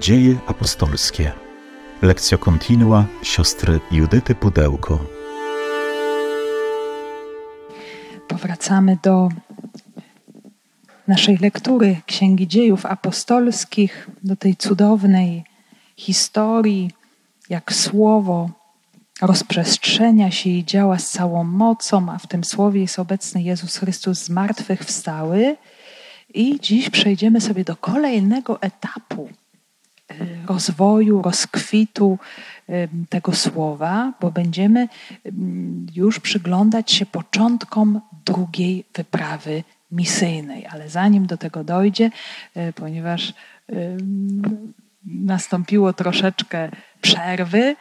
Dzieje apostolskie. Lekcja kontinua siostry Judyty Pudełko. Powracamy do naszej lektury Księgi Dziejów Apostolskich, do tej cudownej historii, jak słowo rozprzestrzenia się i działa z całą mocą, a w tym słowie jest obecny Jezus Chrystus z martwych wstały. I dziś przejdziemy sobie do kolejnego etapu rozwoju, rozkwitu y, tego słowa, bo będziemy już przyglądać się początkom drugiej wyprawy misyjnej. Ale zanim do tego dojdzie, ponieważ nastąpiło troszeczkę przerwy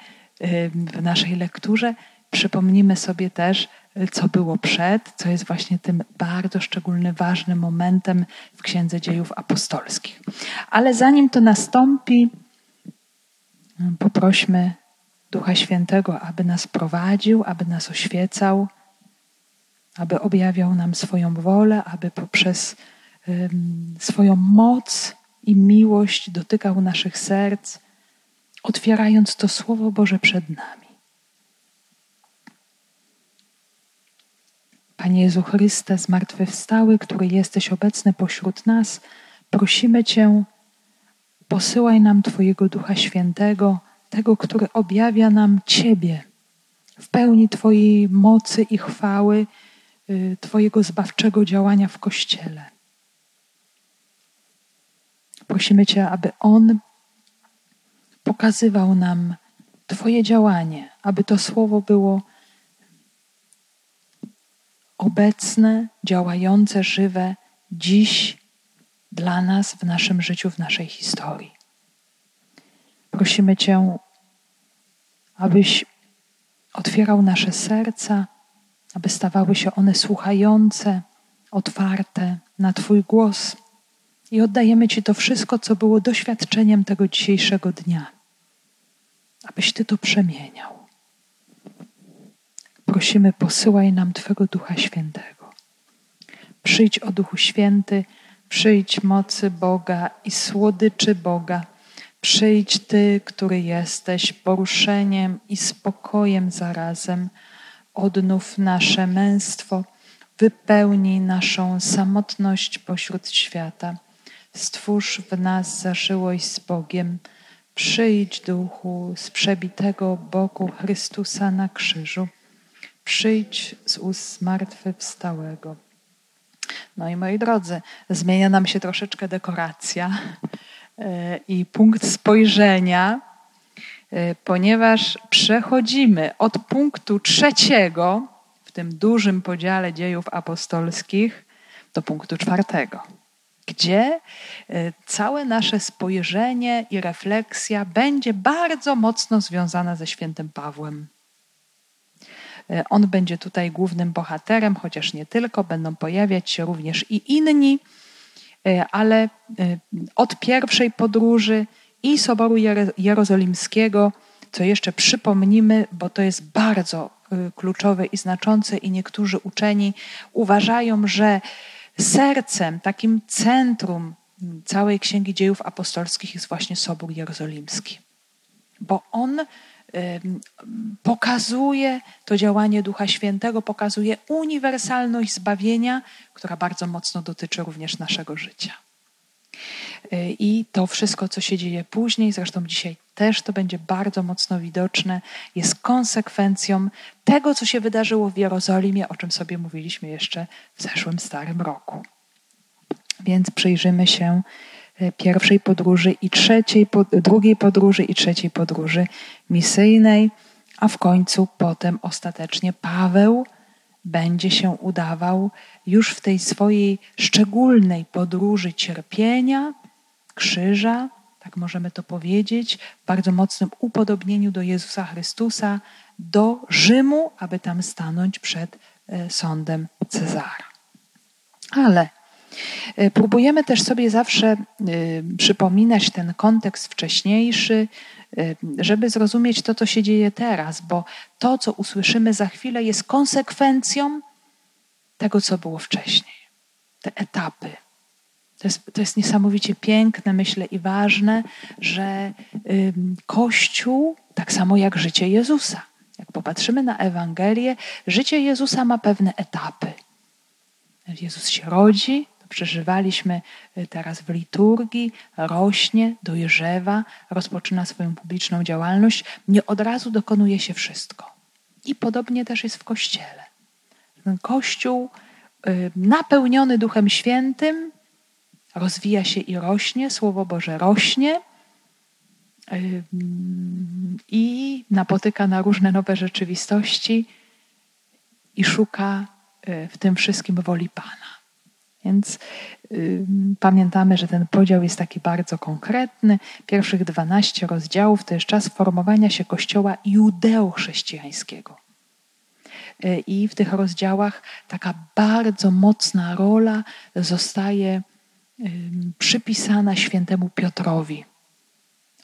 w naszej lekturze, przypomnimy sobie też, co było przed, co jest właśnie tym bardzo szczególnym, ważnym momentem w Księdze Dziejów Apostolskich. Ale zanim to nastąpi, poprośmy Ducha Świętego, aby nas prowadził, aby nas oświecał, aby objawiał nam swoją wolę, aby poprzez um, swoją moc i miłość dotykał naszych serc, otwierając to Słowo Boże przed nami. Panie Jezu Chryste, zmartwychwstały, który jesteś obecny pośród nas, prosimy Cię, posyłaj nam Twojego Ducha Świętego, tego, który objawia nam Ciebie w pełni Twojej mocy i chwały, y, Twojego zbawczego działania w Kościele. Prosimy Cię, aby On pokazywał nam Twoje działanie, aby to słowo było obecne, działające, żywe dziś dla nas w naszym życiu, w naszej historii. Prosimy Cię, abyś otwierał nasze serca, aby stawały się one słuchające, otwarte na Twój głos. I oddajemy Ci to wszystko, co było doświadczeniem tego dzisiejszego dnia, abyś Ty to przemieniał prosimy, posyłaj nam Twego Ducha Świętego. Przyjdź o Duchu Święty, przyjdź mocy Boga i słodyczy Boga. Przyjdź Ty, który jesteś poruszeniem i spokojem zarazem. Odnów nasze męstwo, wypełnij naszą samotność pośród świata. Stwórz w nas zażyłość z Bogiem. Przyjdź, Duchu, z przebitego boku Chrystusa na krzyżu przyjdź z ust zmartwychwstałego. No i moi drodzy, zmienia nam się troszeczkę dekoracja e, i punkt spojrzenia, e, ponieważ przechodzimy od punktu trzeciego w tym dużym podziale dziejów apostolskich do punktu czwartego, gdzie e, całe nasze spojrzenie i refleksja będzie bardzo mocno związana ze świętym Pawłem. E, on będzie tutaj głównym bohaterem, chociaż nie tylko, będą pojawiać się również i inni, e, ale e, od pierwszej podróży i Soboru Jerozolimskiego, co jeszcze przypomnimy, bo to jest bardzo kluczowe i znaczące, i niektórzy uczeni uważają, że sercem, takim centrum całej Księgi Dziejów Apostolskich jest właśnie Sobór Jerozolimski. Bo on pokazuje to działanie Ducha Świętego, pokazuje uniwersalność zbawienia, która bardzo mocno dotyczy również naszego życia. Y, I to wszystko, co się dzieje później, zresztą dzisiaj też to będzie bardzo mocno widoczne, jest konsekwencją tego, co się wydarzyło w Jerozolimie, o czym sobie mówiliśmy jeszcze w zeszłym starym roku. Więc przyjrzymy się E, pierwszej podróży i trzeciej, drugiej podróży i trzeciej podróży misyjnej, a w końcu potem ostatecznie Paweł będzie się udawał już w tej swojej szczególnej podróży cierpienia, krzyża, tak możemy to powiedzieć, w bardzo mocnym upodobnieniu do Jezusa Chrystusa, do Rzymu, aby tam stanąć przed e, sądem Cezara. Ale E, próbujemy też sobie zawsze e, przypominać ten kontekst wcześniejszy, e, żeby zrozumieć to, co się dzieje teraz, bo to, co usłyszymy za chwilę, jest konsekwencją tego, co było wcześniej. Te etapy. To jest, to jest niesamowicie piękne, myślę, i ważne, że y, Kościół, tak samo jak życie Jezusa, jak popatrzymy na Ewangelię, życie Jezusa ma pewne etapy. Jezus się rodzi, przeżywaliśmy y, teraz w liturgii, rośnie, dojrzewa, rozpoczyna swoją publiczną działalność. Nie od razu dokonuje się wszystko. I podobnie też jest w Kościele. Kościół y, napełniony Duchem Świętym rozwija się i rośnie, Słowo Boże rośnie i napotyka na różne nowe rzeczywistości i szuka y, w tym wszystkim woli Pana. Więc y, pamiętamy, że ten podział jest taki bardzo konkretny. Pierwszych 12 rozdziałów to jest czas formowania się kościoła judeo-chrześcijańskiego. Y, I w tych rozdziałach taka bardzo mocna rola zostaje y, przypisana świętemu Piotrowi.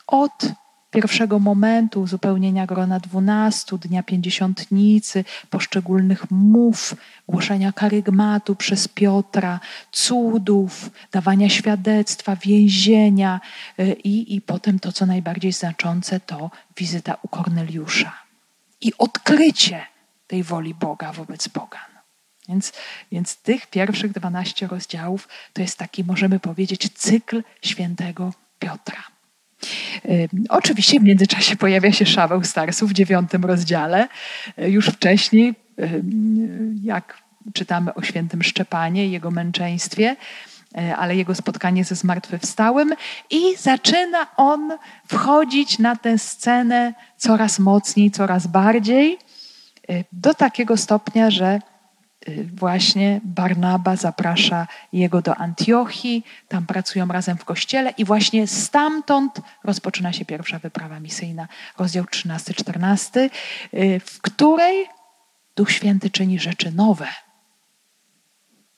Od pierwszego momentu uzupełnienia grona dwunastu, dnia pięćdziesiątnicy, poszczególnych mów, głoszenia karygmatu przez Piotra, cudów, dawania świadectwa, więzienia y, i, i potem to, co najbardziej znaczące, to wizyta u Korneliusza i odkrycie tej woli Boga wobec Boga. Więc, więc tych pierwszych dwanaście rozdziałów to jest taki, możemy powiedzieć, cykl świętego Piotra. Oczywiście w międzyczasie pojawia się Szaweł Starsu w dziewiątym rozdziale. Y, już wcześniej, jak czytamy o świętym Szczepanie i jego męczeństwie, y, ale jego spotkanie ze zmartwychwstałym i zaczyna on wchodzić na tę scenę coraz mocniej, coraz bardziej, y, do takiego stopnia, że właśnie Barnaba zaprasza jego do Antiochii, tam pracują razem w kościele i właśnie stamtąd rozpoczyna się pierwsza wyprawa misyjna, rozdział 13-14, y, w której Duch Święty czyni rzeczy nowe.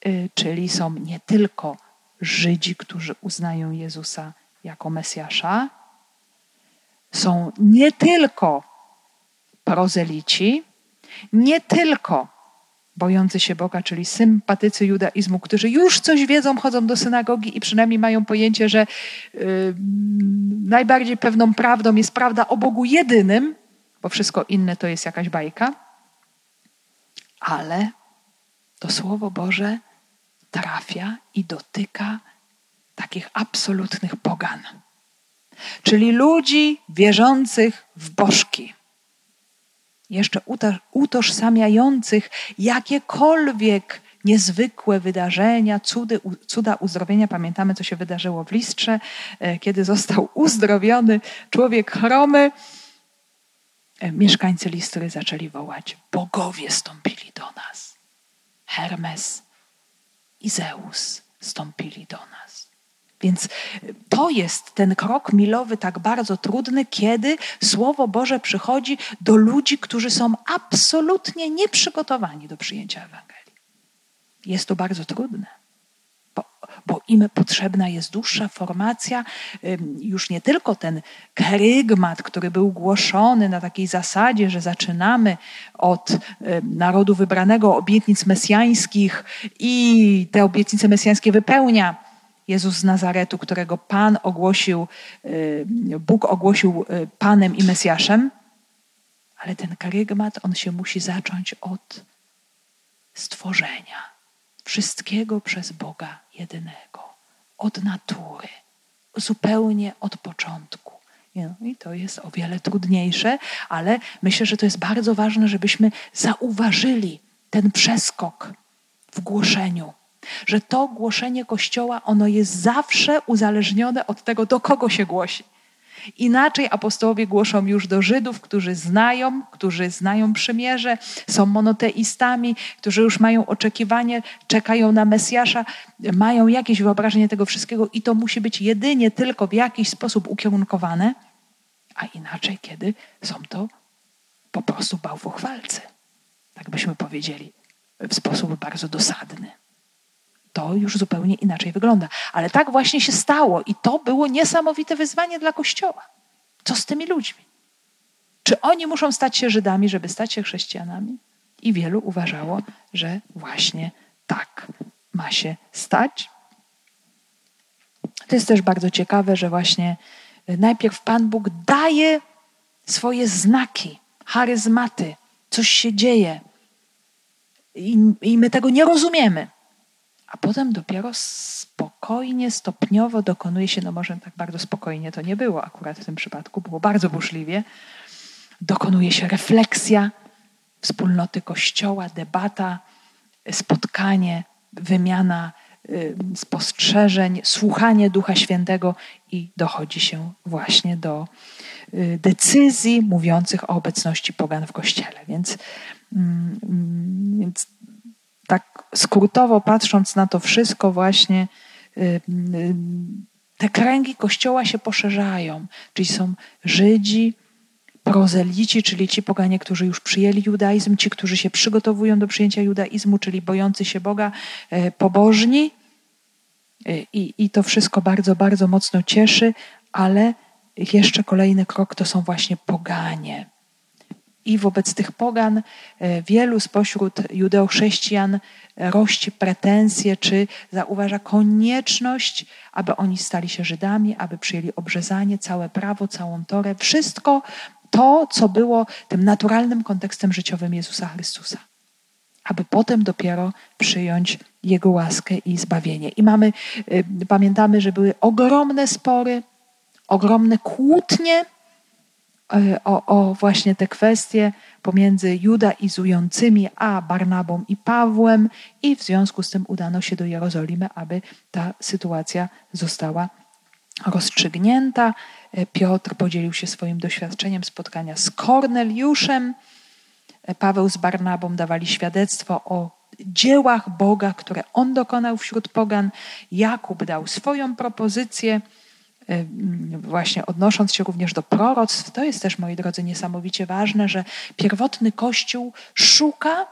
Y, czyli są nie tylko Żydzi, którzy uznają Jezusa jako Mesjasza, są nie tylko prozelici, nie tylko bojący się Boga, czyli sympatycy judaizmu, którzy już coś wiedzą, chodzą do synagogi i przynajmniej mają pojęcie, że yy, najbardziej pewną prawdą jest prawda o Bogu jedynym, bo wszystko inne to jest jakaś bajka. Ale to Słowo Boże trafia i dotyka takich absolutnych pogan, czyli ludzi wierzących w bożki jeszcze utożsamiających jakiekolwiek niezwykłe wydarzenia, cudy, cuda uzdrowienia. Pamiętamy, co się wydarzyło w Listrze, e, kiedy został uzdrowiony człowiek chromy. E, mieszkańcy Listry zaczęli wołać: Bogowie stąpili do nas. Hermes i Zeus stąpili do nas. Więc to jest ten krok milowy tak bardzo trudny, kiedy Słowo Boże przychodzi do ludzi, którzy są absolutnie nieprzygotowani do przyjęcia Ewangelii. Jest to bardzo trudne, bo, bo im potrzebna jest dłuższa formacja, już nie tylko ten kerygmat, który był głoszony na takiej zasadzie, że zaczynamy od narodu wybranego obietnic mesjańskich i te obietnice mesjańskie wypełnia Jezus z Nazaretu, którego Pan ogłosił, y, Bóg ogłosił y, Panem i Mesjaszem, ale ten karygmat, on się musi zacząć od stworzenia. Wszystkiego przez Boga jedynego, od natury, zupełnie od początku. No I to jest o wiele trudniejsze, ale myślę, że to jest bardzo ważne, żebyśmy zauważyli ten przeskok w głoszeniu że to głoszenie Kościoła, ono jest zawsze uzależnione od tego, do kogo się głosi. Inaczej apostołowie głoszą już do Żydów, którzy znają, którzy znają przymierze, są monoteistami, którzy już mają oczekiwanie, czekają na Mesjasza, mają jakieś wyobrażenie tego wszystkiego i to musi być jedynie tylko w jakiś sposób ukierunkowane, a inaczej, kiedy są to po prostu bałwochwalcy. Tak byśmy powiedzieli, w sposób bardzo dosadny to już zupełnie inaczej wygląda. Ale tak właśnie się stało i to było niesamowite wyzwanie dla Kościoła. Co z tymi ludźmi? Czy oni muszą stać się Żydami, żeby stać się chrześcijanami? I wielu uważało, że właśnie tak ma się stać. To jest też bardzo ciekawe, że właśnie najpierw Pan Bóg daje swoje znaki, charyzmaty, coś się dzieje i, i my tego nie rozumiemy. A potem dopiero spokojnie, stopniowo dokonuje się, no może tak bardzo spokojnie to nie było akurat w tym przypadku, było bardzo burzliwie, dokonuje się refleksja wspólnoty Kościoła, debata, spotkanie, wymiana y, spostrzeżeń, słuchanie Ducha Świętego i dochodzi się właśnie do y, decyzji mówiących o obecności pogan w Kościele. Więc, mm, więc tak skrótowo patrząc na to wszystko, właśnie y, te kręgi Kościoła się poszerzają, czyli są Żydzi, prozelici, czyli ci poganie, którzy już przyjęli judaizm, ci, którzy się przygotowują do przyjęcia judaizmu, czyli bojący się Boga, e, pobożni. E, I, I to wszystko bardzo, bardzo mocno cieszy, ale jeszcze kolejny krok to są właśnie poganie. I wobec tych pogan e, wielu spośród judeochrześcijan rości pretensje, czy zauważa konieczność, aby oni stali się Żydami, aby przyjęli obrzezanie, całe prawo, całą Torę, wszystko to, co było tym naturalnym kontekstem życiowym Jezusa Chrystusa, aby potem dopiero przyjąć Jego łaskę i zbawienie. I mamy, y, pamiętamy, że były ogromne spory, ogromne kłótnie o, o właśnie te kwestie pomiędzy judaizującymi a Barnabą i Pawłem i w związku z tym udano się do Jerozolimy, aby ta sytuacja została rozstrzygnięta. E, Piotr podzielił się swoim doświadczeniem spotkania z Korneliuszem. E, Paweł z Barnabą dawali świadectwo o dziełach Boga, które on dokonał wśród pogan. Jakub dał swoją propozycję, e, właśnie odnosząc się również do proroctw. To jest też, moi drodzy, niesamowicie ważne, że pierwotny Kościół szuka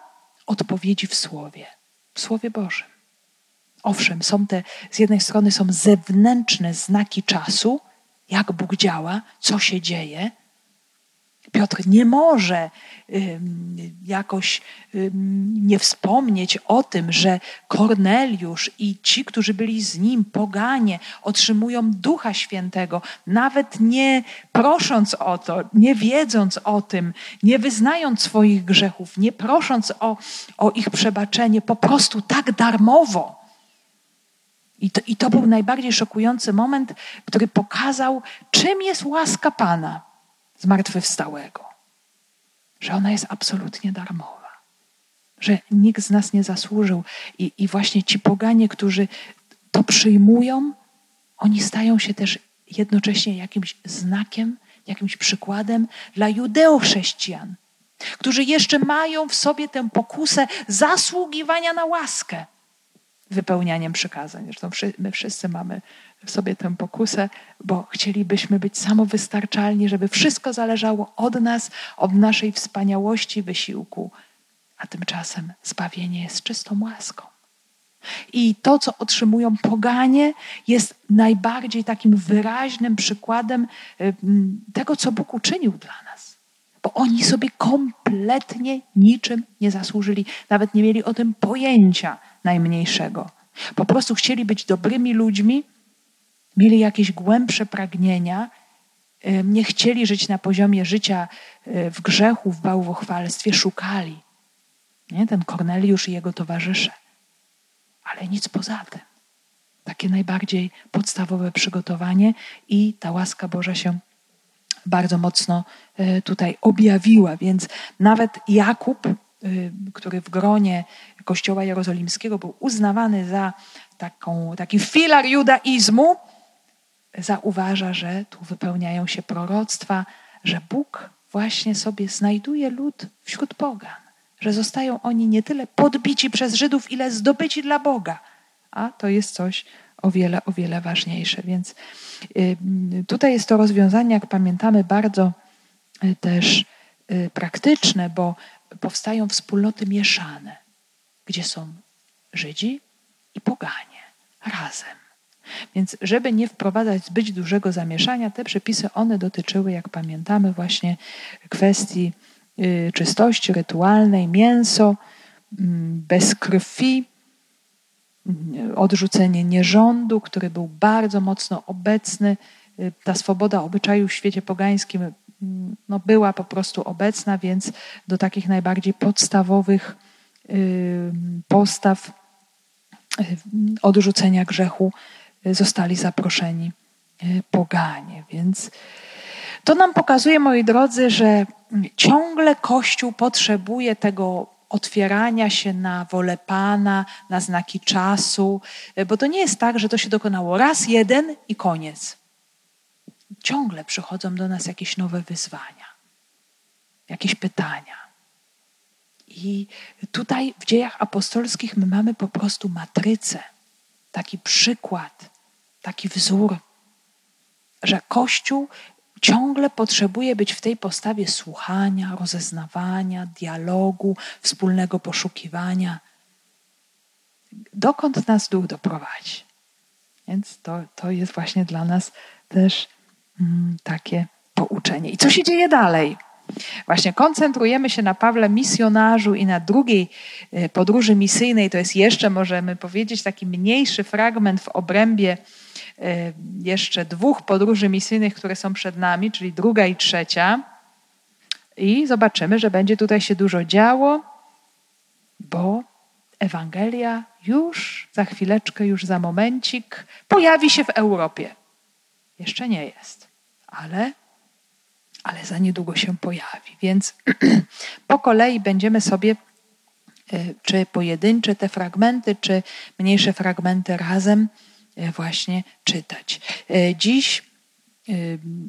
odpowiedzi w Słowie, w Słowie Bożym. Owszem, są te, z jednej strony są zewnętrzne znaki czasu, jak Bóg działa, co się dzieje. Piotr nie może jakoś nie wspomnieć o tym, że Korneliusz i ci, którzy byli z nim, poganie, otrzymują Ducha Świętego, nawet nie prosząc o to, nie wiedząc o tym, nie wyznając swoich grzechów, nie prosząc o, o ich przebaczenie, po prostu tak darmowo. I to, I to był najbardziej szokujący moment, który pokazał, czym jest łaska Pana zmartwychwstałego. Że ona jest absolutnie darmowa. Że nikt z nas nie zasłużył. I, I właśnie ci poganie, którzy to przyjmują, oni stają się też jednocześnie jakimś znakiem, jakimś przykładem dla judeochrześcijan, którzy jeszcze mają w sobie tę pokusę zasługiwania na łaskę wypełnianiem przykazań. Zresztą my wszyscy mamy sobie tę pokusę, bo chcielibyśmy być samowystarczalni, żeby wszystko zależało od nas, od naszej wspaniałości, wysiłku. A tymczasem zbawienie jest czystą łaską. I to, co otrzymują poganie, jest najbardziej takim wyraźnym przykładem tego, co Bóg uczynił dla nas. Bo oni sobie kompletnie niczym nie zasłużyli, nawet nie mieli o tym pojęcia najmniejszego. Po prostu chcieli być dobrymi ludźmi, mieli jakieś głębsze pragnienia, nie chcieli żyć na poziomie życia e, w grzechu, w bałwochwalstwie, szukali. Nie? Ten Korneliusz i jego towarzysze. Ale nic poza tym. Takie najbardziej podstawowe przygotowanie i ta łaska Boża się bardzo mocno e, tutaj objawiła. Więc nawet Jakub, który w gronie Kościoła Jerozolimskiego był uznawany za taką, taki filar judaizmu, zauważa, że tu wypełniają się proroctwa, że Bóg właśnie sobie znajduje lud wśród pogan, że zostają oni nie tyle podbici przez Żydów, ile zdobyci dla Boga. A to jest coś o wiele, o wiele ważniejsze. Więc y, tutaj jest to rozwiązanie, jak pamiętamy, bardzo y, też y, praktyczne, bo powstają wspólnoty mieszane gdzie są Żydzi i poganie razem. Więc żeby nie wprowadzać zbyt dużego zamieszania, te przepisy one dotyczyły, jak pamiętamy, właśnie kwestii y, czystości rytualnej, mięso mm, bez krwi, odrzucenie nierządu, który był bardzo mocno obecny. Ta swoboda obyczaju w świecie pogańskim mm, no, była po prostu obecna, więc do takich najbardziej podstawowych postaw odrzucenia grzechu zostali zaproszeni poganie. Więc to nam pokazuje, moi drodzy, że ciągle Kościół potrzebuje tego otwierania się na wolę Pana, na znaki czasu, bo to nie jest tak, że to się dokonało raz, jeden i koniec. Ciągle przychodzą do nas jakieś nowe wyzwania, jakieś pytania. I tutaj w dziejach apostolskich my mamy po prostu matrycę, taki przykład, taki wzór, że Kościół ciągle potrzebuje być w tej postawie słuchania, rozeznawania, dialogu, wspólnego poszukiwania. Dokąd nas duch doprowadzi? Więc to, to jest właśnie dla nas też mm, takie pouczenie. I co się dzieje dalej? Właśnie koncentrujemy się na Pawle misjonarzu i na drugiej e, podróży misyjnej. To jest jeszcze, możemy powiedzieć, taki mniejszy fragment w obrębie jeszcze dwóch podróży misyjnych, które są przed nami, czyli druga i trzecia. I zobaczymy, że będzie tutaj się dużo działo, bo Ewangelia już za chwileczkę, już za momencik pojawi się w Europie. Jeszcze nie jest, ale ale za niedługo się pojawi. Więc po kolei będziemy sobie e, czy pojedyncze te fragmenty, czy mniejsze fragmenty razem e, właśnie czytać. E, dziś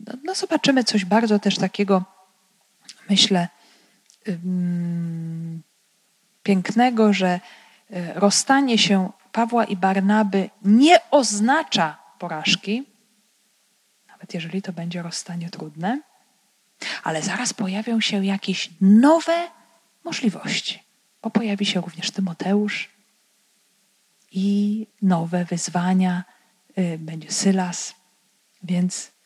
no, no zobaczymy coś bardzo też takiego, myślę, pięknego, że rozstanie się Pawła i Barnaby nie oznacza porażki, nawet jeżeli to będzie rozstanie trudne, ale zaraz pojawią się jakieś nowe możliwości, bo pojawi się również Tymoteusz i nowe wyzwania, y, będzie Sylas, więc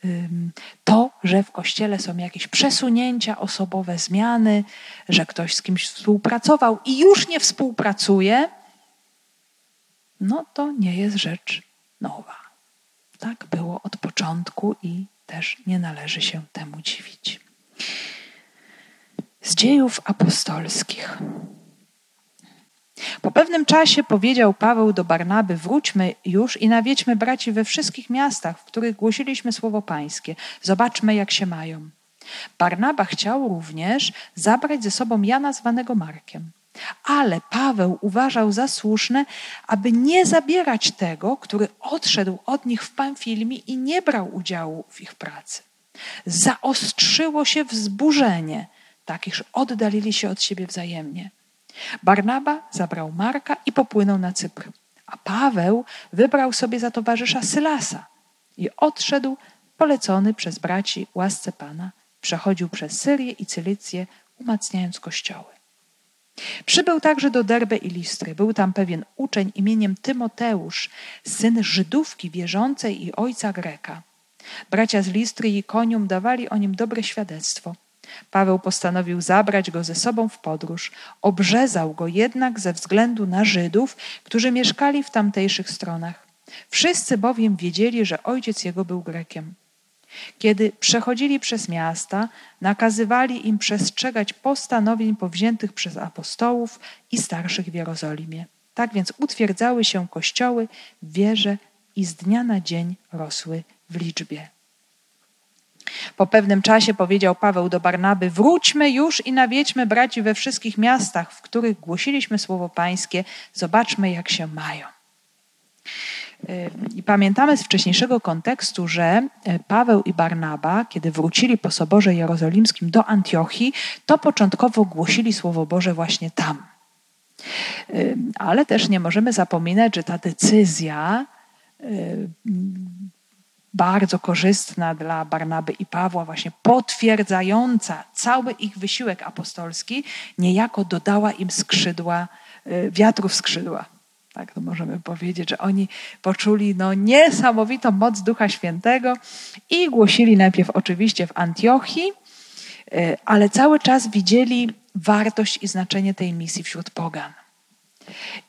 to, że w kościele są jakieś przesunięcia, osobowe zmiany, że ktoś z kimś współpracował i już nie współpracuje, no to nie jest rzecz nowa. Tak było od początku i też nie należy się temu dziwić. Z dziejów apostolskich. Po pewnym czasie powiedział Paweł do Barnaby: Wróćmy już i nawiedźmy braci we wszystkich miastach, w których głosiliśmy słowo Pańskie. Zobaczmy, jak się mają. Barnaba chciał również zabrać ze sobą Jana zwanego Markiem. Ale Paweł uważał za słuszne, aby nie zabierać tego, który odszedł od nich w Pamfilmii i nie brał udziału w ich pracy. Zaostrzyło się wzburzenie, tak iż oddalili się od siebie wzajemnie. Barnaba zabrał Marka i popłynął na Cypr, a Paweł wybrał sobie za towarzysza Sylasa i odszedł polecony przez braci łasce Pana. Przechodził przez Syrię i Cylicję, umacniając kościoły. Przybył także do Derbe i Listry. Był tam pewien uczeń imieniem Tymoteusz, syn Żydówki wierzącej i ojca Greka. Bracia z Listry i Konium dawali o nim dobre świadectwo. Paweł postanowił zabrać go ze sobą w podróż. Obrzezał go jednak ze względu na Żydów, którzy mieszkali w tamtejszych stronach. Wszyscy bowiem wiedzieli, że ojciec jego był Grekiem. Kiedy przechodzili przez miasta, nakazywali im przestrzegać postanowień powziętych przez apostołów i starszych w Jerozolimie. Tak więc utwierdzały się kościoły w wierze i z dnia na dzień rosły w liczbie. Po pewnym czasie powiedział Paweł do Barnaby: Wróćmy już i nawiedźmy braci we wszystkich miastach, w których głosiliśmy słowo Pańskie, zobaczmy, jak się mają. I pamiętamy z wcześniejszego kontekstu, że e, Paweł i Barnaba, kiedy wrócili po Soborze Jerozolimskim do Antiochii, to początkowo głosili Słowo Boże właśnie tam. Ale też nie możemy zapominać, że ta decyzja bardzo korzystna dla Barnaby i Pawła, właśnie potwierdzająca cały ich wysiłek apostolski, niejako dodała im skrzydła, e, wiatrów skrzydła. Tak to możemy powiedzieć, że oni poczuli no, niesamowitą moc Ducha Świętego i głosili najpierw oczywiście w Antiochii, e, ale cały czas widzieli wartość i znaczenie tej misji wśród pogan.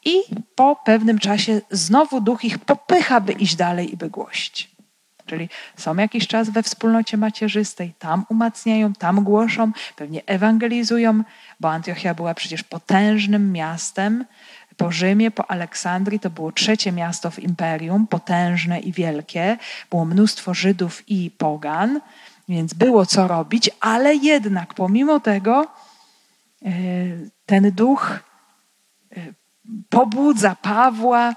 I po pewnym czasie znowu duch ich popycha, by iść dalej i by głosić. Czyli są jakiś czas we wspólnocie macierzystej, tam umacniają, tam głoszą, pewnie ewangelizują, bo Antiochia była przecież potężnym miastem. Po Rzymie, po Aleksandrii to było trzecie miasto w imperium, potężne i wielkie. Było mnóstwo Żydów i pogan, więc było co robić, ale jednak pomimo tego e, ten duch e, pobudza Pawła,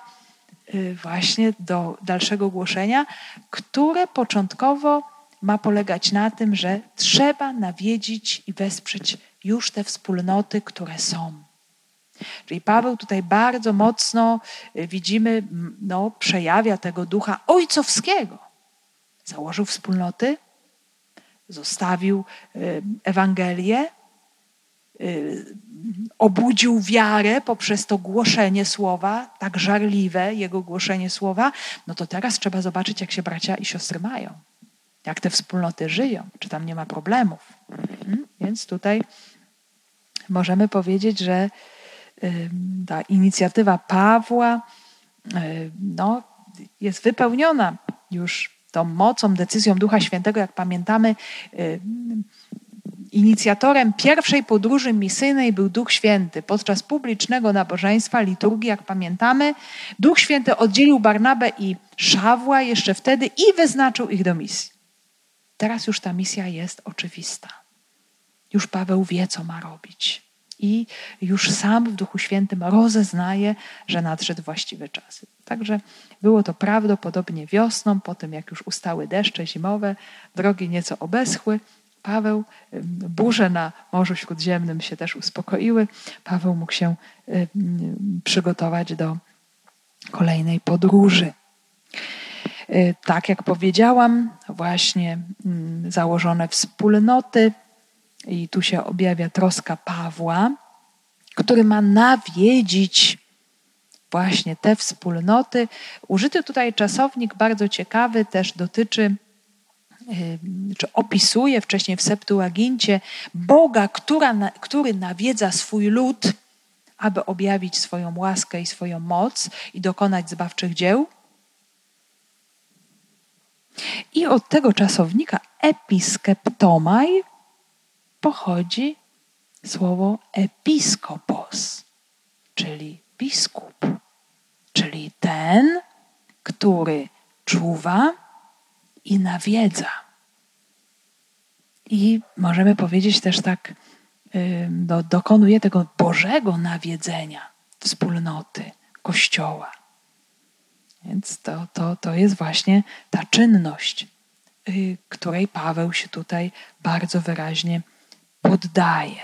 właśnie do dalszego głoszenia, które początkowo ma polegać na tym, że trzeba nawiedzić i wesprzeć już te wspólnoty, które są. Czyli Paweł tutaj bardzo mocno y, widzimy, no, przejawia tego ducha ojcowskiego. Założył wspólnoty, zostawił y, Ewangelię, Y, obudził wiarę poprzez to głoszenie słowa, tak żarliwe jego głoszenie słowa, no to teraz trzeba zobaczyć, jak się bracia i siostry mają, jak te wspólnoty żyją, czy tam nie ma problemów. Hmm? Więc tutaj możemy powiedzieć, że ta inicjatywa Pawła no, jest wypełniona już tą mocą, decyzją Ducha Świętego, jak pamiętamy, Inicjatorem pierwszej podróży misyjnej był Duch Święty. Podczas publicznego nabożeństwa, liturgii, jak pamiętamy, Duch Święty oddzielił Barnabę i Szawła jeszcze wtedy i wyznaczył ich do misji. Teraz już ta misja jest oczywista. Już Paweł wie, co ma robić. I już sam w Duchu Świętym rozeznaje, że nadszedł właściwy czas. Także było to prawdopodobnie wiosną, po tym jak już ustały deszcze zimowe, drogi nieco obeschły, Paweł, burze na Morzu Śródziemnym się też uspokoiły. Paweł mógł się przygotować do kolejnej podróży. E, tak jak powiedziałam, właśnie założone wspólnoty, i tu się objawia troska Pawła, który ma nawiedzić właśnie te wspólnoty. Użyty tutaj czasownik bardzo ciekawy też dotyczy czy opisuje wcześniej w Septuagincie Boga, która, który nawiedza swój lud, aby objawić swoją łaskę i swoją moc i dokonać zbawczych dzieł. I od tego czasownika episkeptomai pochodzi słowo episkopos, czyli biskup, czyli ten, który czuwa, i nawiedza. I możemy powiedzieć też tak, do, dokonuje tego Bożego nawiedzenia wspólnoty, Kościoła. Więc to, to, to jest właśnie ta czynność, y, której Paweł się tutaj bardzo wyraźnie poddaje.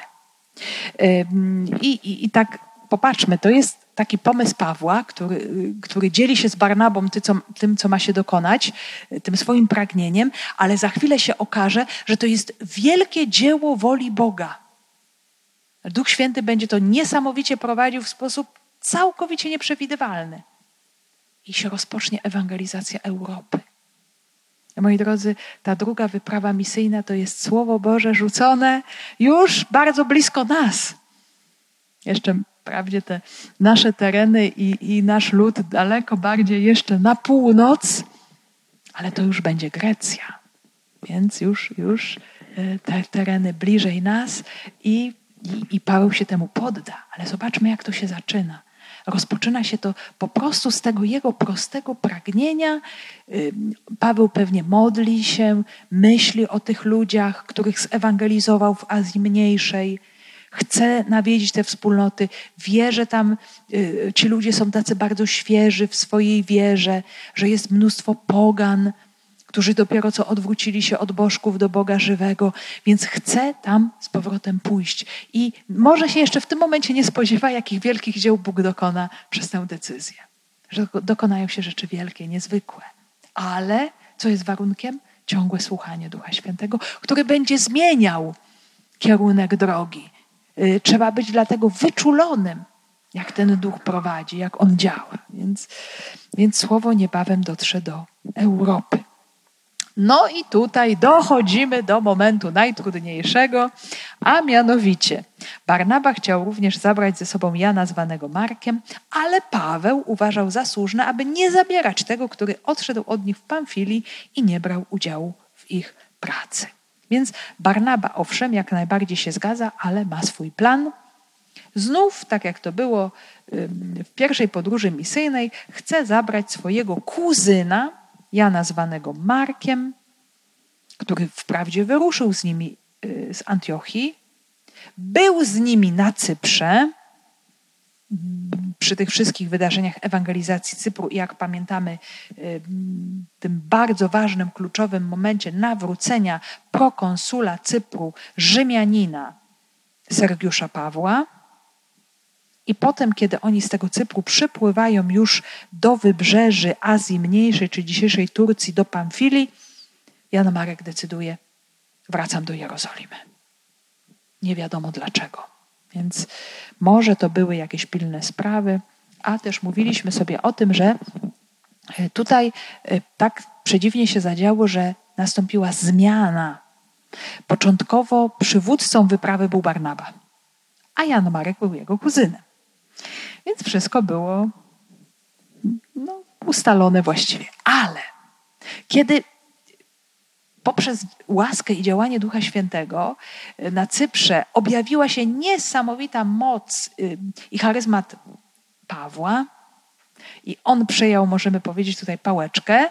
I, i, i tak popatrzmy, to jest taki pomysł Pawła, który, który dzieli się z Barnabą tym co, ma się dokonać, tym swoim pragnieniem, ale za chwilę się okaże, że to jest wielkie dzieło woli Boga. Duch Święty będzie to niesamowicie prowadził w sposób całkowicie nieprzewidywalny. I się rozpocznie ewangelizacja Europy. Moi drodzy, ta druga wyprawa misyjna to jest Słowo Boże rzucone już bardzo blisko nas. Jeszcze Wprawdzie te nasze tereny i, i nasz lud daleko bardziej jeszcze na północ, ale to już będzie Grecja. Więc już, już e, te tereny bliżej nas i, i, i Paweł się temu podda. Ale zobaczmy, jak to się zaczyna. Rozpoczyna się to po prostu z tego jego prostego pragnienia. Paweł pewnie modli się, myśli o tych ludziach, których zewangelizował w Azji Mniejszej chce nawiedzić te wspólnoty, wie, że tam y, ci ludzie są tacy bardzo świeży w swojej wierze, że jest mnóstwo pogan, którzy dopiero co odwrócili się od bożków do Boga żywego, więc chce tam z powrotem pójść. I może się jeszcze w tym momencie nie spodziewa, jakich wielkich dzieł Bóg dokona przez tę decyzję. Że dokonają się rzeczy wielkie, niezwykłe. Ale co jest warunkiem? Ciągłe słuchanie Ducha Świętego, który będzie zmieniał kierunek drogi. Y, trzeba być dlatego wyczulonym, jak ten duch prowadzi, jak on działa. Więc, więc słowo niebawem dotrze do Europy. No i tutaj dochodzimy do momentu najtrudniejszego, a mianowicie Barnaba chciał również zabrać ze sobą Jana zwanego Markiem, ale Paweł uważał za słuszne, aby nie zabierać tego, który odszedł od nich w Pamfilii i nie brał udziału w ich pracy. Więc Barnaba owszem, jak najbardziej się zgadza, ale ma swój plan. Znów, tak jak to było w pierwszej podróży misyjnej, chce zabrać swojego kuzyna, Jana zwanego Markiem, który wprawdzie wyruszył z nimi y, z Antiochii, był z nimi na Cyprze, przy tych wszystkich wydarzeniach ewangelizacji Cypru i jak pamiętamy, y, tym bardzo ważnym, kluczowym momencie nawrócenia prokonsula Cypru, Rzymianina Sergiusza Pawła. I potem, kiedy oni z tego Cypru przypływają już do wybrzeży Azji Mniejszej, czy dzisiejszej Turcji, do Pamfilii, Jan Marek decyduje: wracam do Jerozolimy. Nie wiadomo dlaczego. Więc może to były jakieś pilne sprawy, a też mówiliśmy sobie o tym, że e, tutaj e, tak przedziwnie się zadziało, że nastąpiła zmiana. Początkowo przywódcą wyprawy był Barnaba, a Jan Marek był jego kuzynem. Więc wszystko było no, ustalone właściwie. Ale kiedy poprzez łaskę i działanie Ducha Świętego y, na Cyprze objawiła się niesamowita moc y, i charyzmat Pawła, i on przejął, możemy powiedzieć tutaj, pałeczkę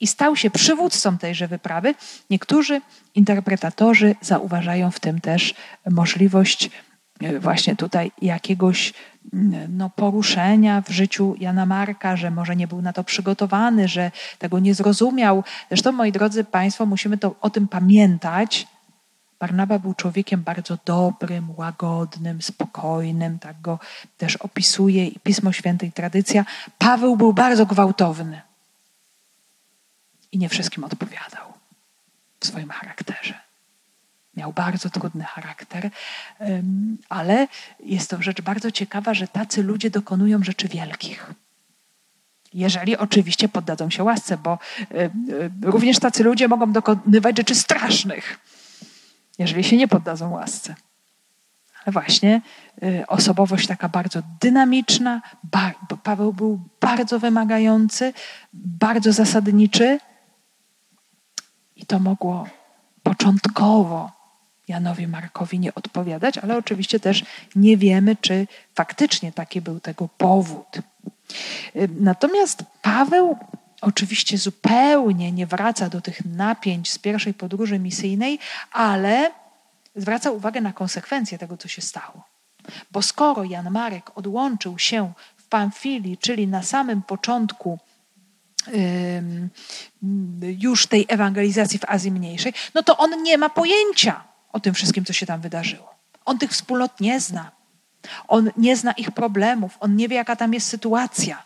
i stał się przywódcą tejże wyprawy. Niektórzy interpretatorzy zauważają w tym też możliwość y, właśnie tutaj jakiegoś no, poruszenia w życiu Jana Marka, że może nie był na to przygotowany, że tego nie zrozumiał. Zresztą, moi drodzy Państwo, musimy to, o tym pamiętać. Barnaba był człowiekiem bardzo dobrym, łagodnym, spokojnym, tak go też opisuje i Pismo Święte i tradycja. Paweł był bardzo gwałtowny i nie wszystkim odpowiadał w swoim charakterze. Miał bardzo trudny charakter, ale jest to rzecz bardzo ciekawa, że tacy ludzie dokonują rzeczy wielkich. Jeżeli oczywiście poddadzą się łasce, bo również tacy ludzie mogą dokonywać rzeczy strasznych, jeżeli się nie poddadzą łasce. Ale właśnie y, osobowość taka bardzo dynamiczna, Paweł był bardzo wymagający, bardzo zasadniczy i to mogło początkowo Janowi Markowi nie odpowiadać, ale oczywiście też nie wiemy, czy faktycznie taki był tego powód. Natomiast Paweł oczywiście zupełnie nie wraca do tych napięć z pierwszej podróży misyjnej, ale zwraca uwagę na konsekwencje tego, co się stało. Bo skoro Jan Marek odłączył się w Pamfilii, czyli na samym początku już tej ewangelizacji w Azji Mniejszej, no to on nie ma pojęcia, o tym wszystkim, co się tam wydarzyło. On tych wspólnot nie zna. On nie zna ich problemów, on nie wie, jaka tam jest sytuacja.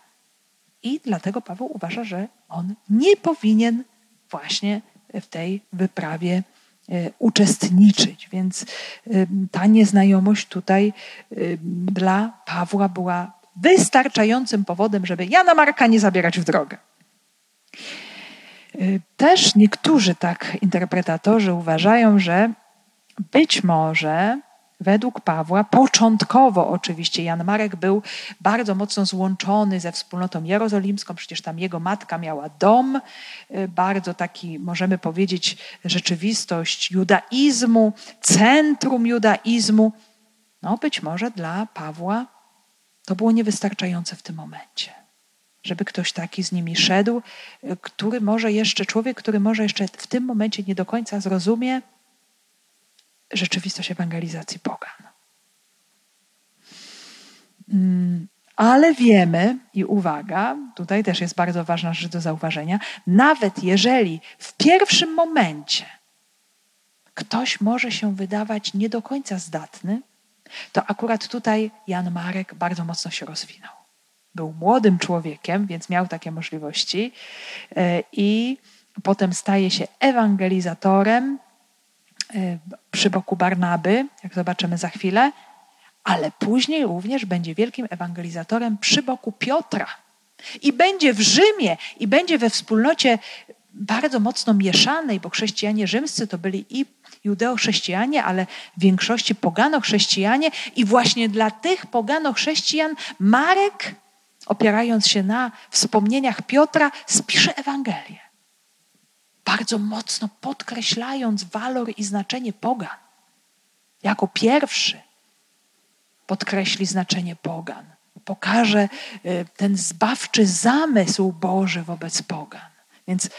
I dlatego Paweł uważa, że on nie powinien właśnie w tej wyprawie e, uczestniczyć. Więc e, ta nieznajomość tutaj e, dla Pawła była wystarczającym powodem, żeby Jana Marka nie zabierać w drogę. Też niektórzy tak interpretatorzy uważają, że być może według Pawła, początkowo oczywiście Jan Marek był bardzo mocno złączony ze wspólnotą jerozolimską, przecież tam jego matka miała dom, y, bardzo taki, możemy powiedzieć, rzeczywistość judaizmu, centrum judaizmu. No być może dla Pawła to było niewystarczające w tym momencie. Żeby ktoś taki z nimi szedł, y, który może jeszcze, człowiek, który może jeszcze w tym momencie nie do końca zrozumie, rzeczywistość ewangelizacji pogan. Mm, ale wiemy, i uwaga, tutaj też jest bardzo ważna rzecz do zauważenia, nawet jeżeli w pierwszym momencie ktoś może się wydawać nie do końca zdatny, to akurat tutaj Jan Marek bardzo mocno się rozwinął. Był młodym człowiekiem, więc miał takie możliwości e, i potem staje się ewangelizatorem, przy boku Barnaby, jak zobaczymy za chwilę, ale później również będzie wielkim ewangelizatorem przy boku Piotra. I będzie w Rzymie, i będzie we wspólnocie bardzo mocno mieszanej, bo chrześcijanie rzymscy to byli i judeo-chrześcijanie, ale w większości pogano-chrześcijanie i właśnie dla tych pogano-chrześcijan Marek, opierając się na wspomnieniach Piotra, spisze Ewangelię. Bardzo mocno podkreślając walor i znaczenie pogan. Jako pierwszy podkreśli znaczenie pogan. Pokaże y, ten zbawczy zamysł Boży wobec pogan. Więc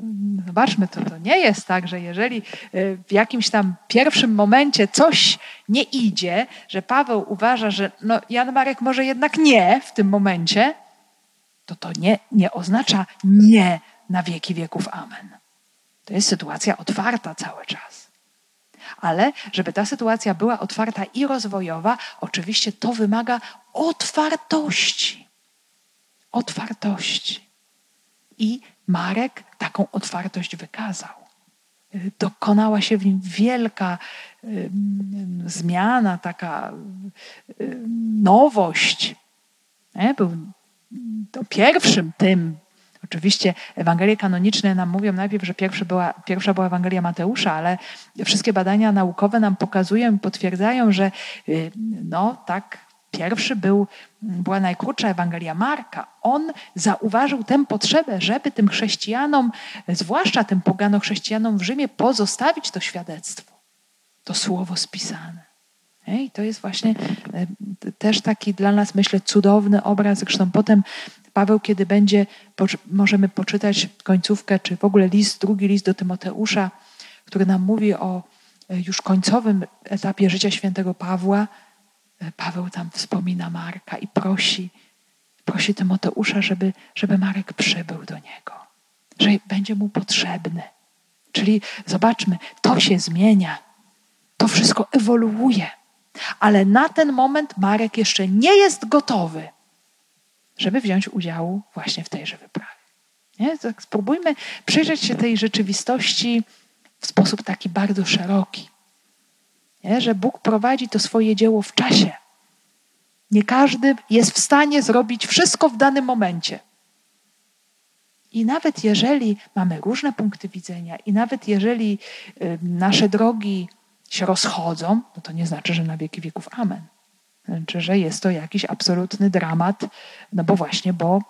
mm, zobaczmy, to, to nie jest tak, że jeżeli y, w jakimś tam pierwszym momencie coś nie idzie, że Paweł uważa, że no Jan Marek może jednak nie w tym momencie, to to nie, nie oznacza nie na wieki wieków. Amen. To jest sytuacja otwarta cały czas. Ale żeby ta sytuacja była otwarta i rozwojowa, oczywiście to wymaga otwartości. Otwartości. I Marek taką otwartość wykazał. Dokonała się w nim wielka zmiana, taka nowość. Był pierwszym tym Oczywiście Ewangelie kanoniczne nam mówią najpierw, że pierwsza była, pierwsza była Ewangelia Mateusza, ale wszystkie badania naukowe nam pokazują i potwierdzają, że y, no tak, pierwszy był, była najkrótsza Ewangelia Marka. On zauważył tę potrzebę, żeby tym chrześcijanom, zwłaszcza tym pogano-chrześcijanom w Rzymie, pozostawić to świadectwo, to słowo spisane. I to jest właśnie y, też taki dla nas, myślę, cudowny obraz. Zresztą potem Paweł, kiedy będzie, możemy poczytać końcówkę, czy w ogóle list, drugi list do Tymoteusza, który nam mówi o e, już końcowym etapie życia świętego Pawła. E, Paweł tam wspomina Marka i prosi, prosi Tymoteusza, żeby, żeby Marek przybył do niego, że będzie mu potrzebny. Czyli zobaczmy, to się zmienia, to wszystko ewoluuje, ale na ten moment Marek jeszcze nie jest gotowy żeby wziąć udział właśnie w tejże wyprawie. Nie? Tak spróbujmy przyjrzeć się tej rzeczywistości w sposób taki bardzo szeroki. Nie? Że Bóg prowadzi to swoje dzieło w czasie. Nie każdy jest w stanie zrobić wszystko w danym momencie. I nawet jeżeli mamy różne punkty widzenia, i nawet jeżeli y, nasze drogi się rozchodzą, no to nie znaczy, że na wieki wieków amen czy że jest to jakiś absolutny dramat, no bo właśnie, bo,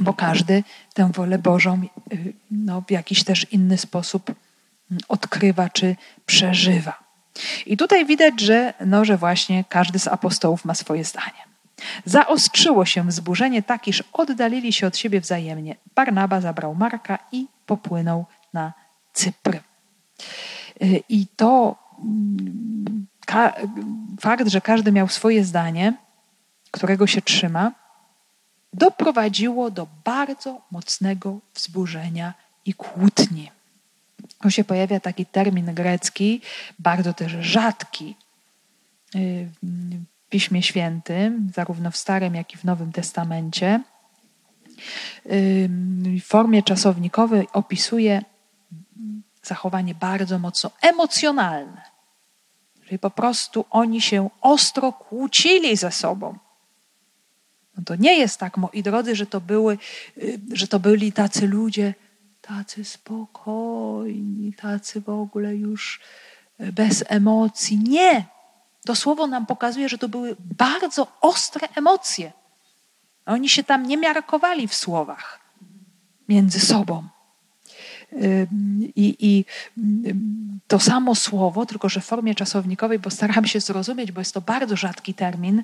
bo każdy tę wolę Bożą y, no, w jakiś też inny sposób mm, odkrywa czy przeżywa. I tutaj widać, że, no, że właśnie każdy z apostołów ma swoje zdanie. Zaostrzyło się wzburzenie tak, iż oddalili się od siebie wzajemnie. Barnaba zabrał Marka i popłynął na Cypr. Y, I to mm, fakt, że każdy miał swoje zdanie, którego się trzyma, doprowadziło do bardzo mocnego wzburzenia i kłótni. Tu się pojawia taki termin grecki, bardzo też rzadki y, w Piśmie Świętym, zarówno w Starym, jak i w Nowym Testamencie. Y, w formie czasownikowej opisuje zachowanie bardzo mocno emocjonalne. Czyli po prostu oni się ostro kłócili ze sobą. No to nie jest tak, moi drodzy, że to, były, y, że to byli tacy ludzie, tacy spokojni, tacy w ogóle już y, bez emocji. Nie. To słowo nam pokazuje, że to były bardzo ostre emocje. Oni się tam nie miarkowali w słowach między sobą. I, I, to samo słowo, tylko że w formie czasownikowej, bo staram się zrozumieć, bo jest to bardzo rzadki termin,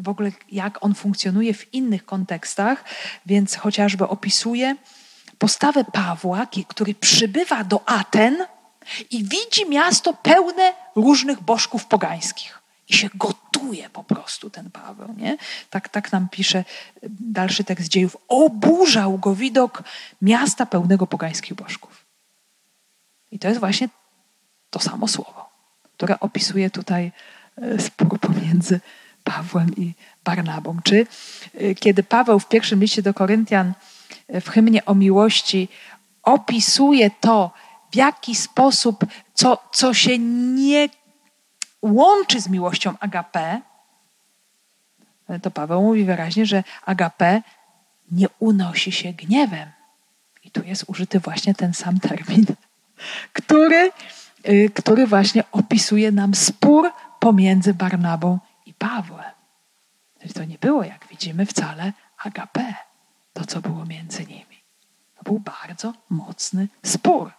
w ogóle jak on funkcjonuje w innych kontekstach, więc chociażby opisuje postawę Pawła, który przybywa do Aten i widzi miasto pełne różnych bożków pogańskich. I się gotuje po prostu ten Paweł. Nie? Tak, tak nam pisze dalszy tekst dziejów. Oburzał go widok miasta pełnego pogańskich bożków. I to jest właśnie to samo słowo, które opisuje tutaj e, spór pomiędzy Pawłem i Barnabą. Czy e, kiedy Paweł w pierwszym liście do Koryntian e, w hymnie o miłości opisuje to, w jaki sposób, co, co się nie łączy z miłością agape, to Paweł mówi wyraźnie, że agape nie unosi się gniewem. I tu jest użyty właśnie ten sam termin, który, y, który właśnie opisuje nam spór pomiędzy Barnabą i Pawłem. To nie było, jak widzimy, wcale agape, to co było między nimi. To był bardzo mocny spór.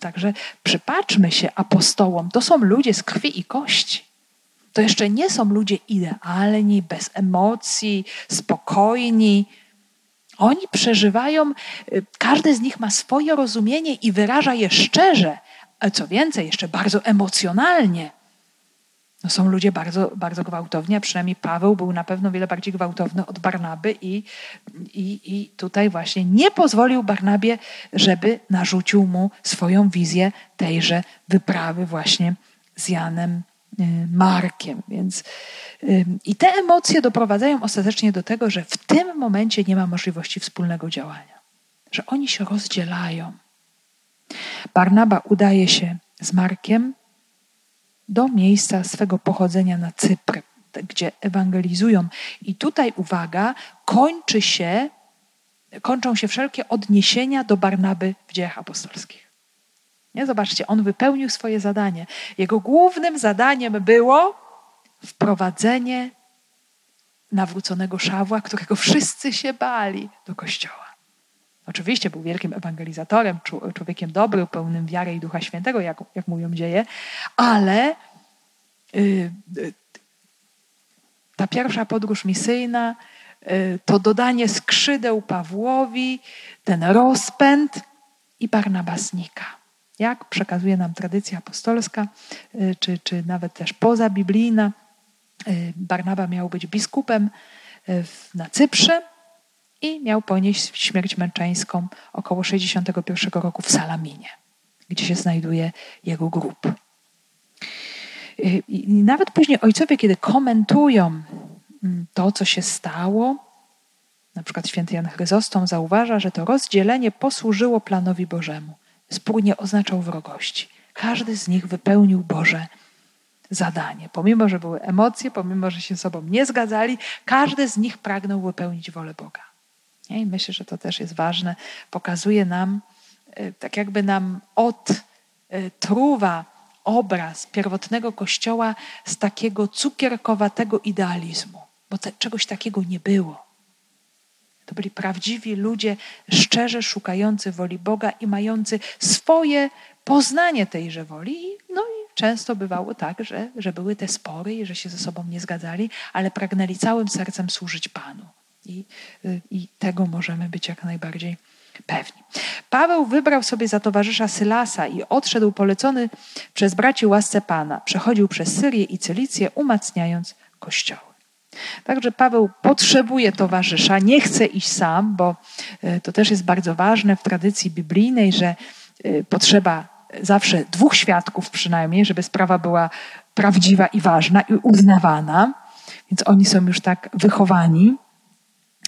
Także przypatrzmy się apostołom. To są ludzie z krwi i kości. To jeszcze nie są ludzie idealni, bez emocji, spokojni. Oni przeżywają, y, każdy z nich ma swoje rozumienie i wyraża je szczerze, a co więcej, jeszcze bardzo emocjonalnie. No są ludzie bardzo, bardzo gwałtowni, a przynajmniej Paweł był na pewno wiele bardziej gwałtowny od Barnaby i, i, i tutaj właśnie nie pozwolił Barnabie, żeby narzucił mu swoją wizję tejże wyprawy właśnie z Janem y, Markiem. Więc, I te emocje doprowadzają ostatecznie do tego, że w tym momencie nie ma możliwości wspólnego działania, że oni się rozdzielają. Barnaba udaje się z Markiem do miejsca swego pochodzenia na Cypr, gdzie ewangelizują. I tutaj uwaga, kończy się, kończą się wszelkie odniesienia do Barnaby w dziejach apostolskich. Nie? Zobaczcie, on wypełnił swoje zadanie. Jego głównym zadaniem było wprowadzenie nawróconego Szawła, którego wszyscy się bali do kościoła. Oczywiście był wielkim ewangelizatorem, człowiekiem dobrym, pełnym wiary i Ducha Świętego, jak, jak mówią dzieje, ale y, y, ta pierwsza podróż misyjna, y, to dodanie skrzydeł Pawłowi, ten rozpęd i Barnabas znika. Jak przekazuje nam tradycja apostolska, czy, czy nawet też pozabiblijna, Barnaba miał być biskupem na Cyprze, i miał ponieść śmierć męczeńską około 61 roku w Salaminie, gdzie się znajduje jego grób. I nawet później ojcowie, kiedy komentują mm, to, co się stało, na przykład święty Jan Chryzostom zauważa, że to rozdzielenie posłużyło planowi Bożemu. Spór nie oznaczał wrogości. Każdy z nich wypełnił Boże zadanie. Pomimo, że były emocje, pomimo, że się sobą nie zgadzali, każdy z nich pragnął wypełnić wolę Boga. I myślę, że to też jest ważne. Pokazuje nam, e, tak jakby nam odtruwa obraz pierwotnego kościoła z takiego cukierkowatego idealizmu, bo te, czegoś takiego nie było. To byli prawdziwi ludzie, szczerze szukający woli Boga i mający swoje poznanie tejże woli. No i często bywało tak, że, że były te spory i że się ze sobą nie zgadzali, ale pragnęli całym sercem służyć Panu. I, y, I tego możemy być jak najbardziej pewni. Paweł wybrał sobie za towarzysza Sylasa i odszedł polecony przez braci łasce Pana. Przechodził przez Syrię i Cylicję, umacniając kościoły. Także Paweł potrzebuje towarzysza, nie chce iść sam, bo y, to też jest bardzo ważne w tradycji biblijnej, że y, potrzeba zawsze dwóch świadków przynajmniej, żeby sprawa była prawdziwa i ważna i uznawana. Więc oni są już tak wychowani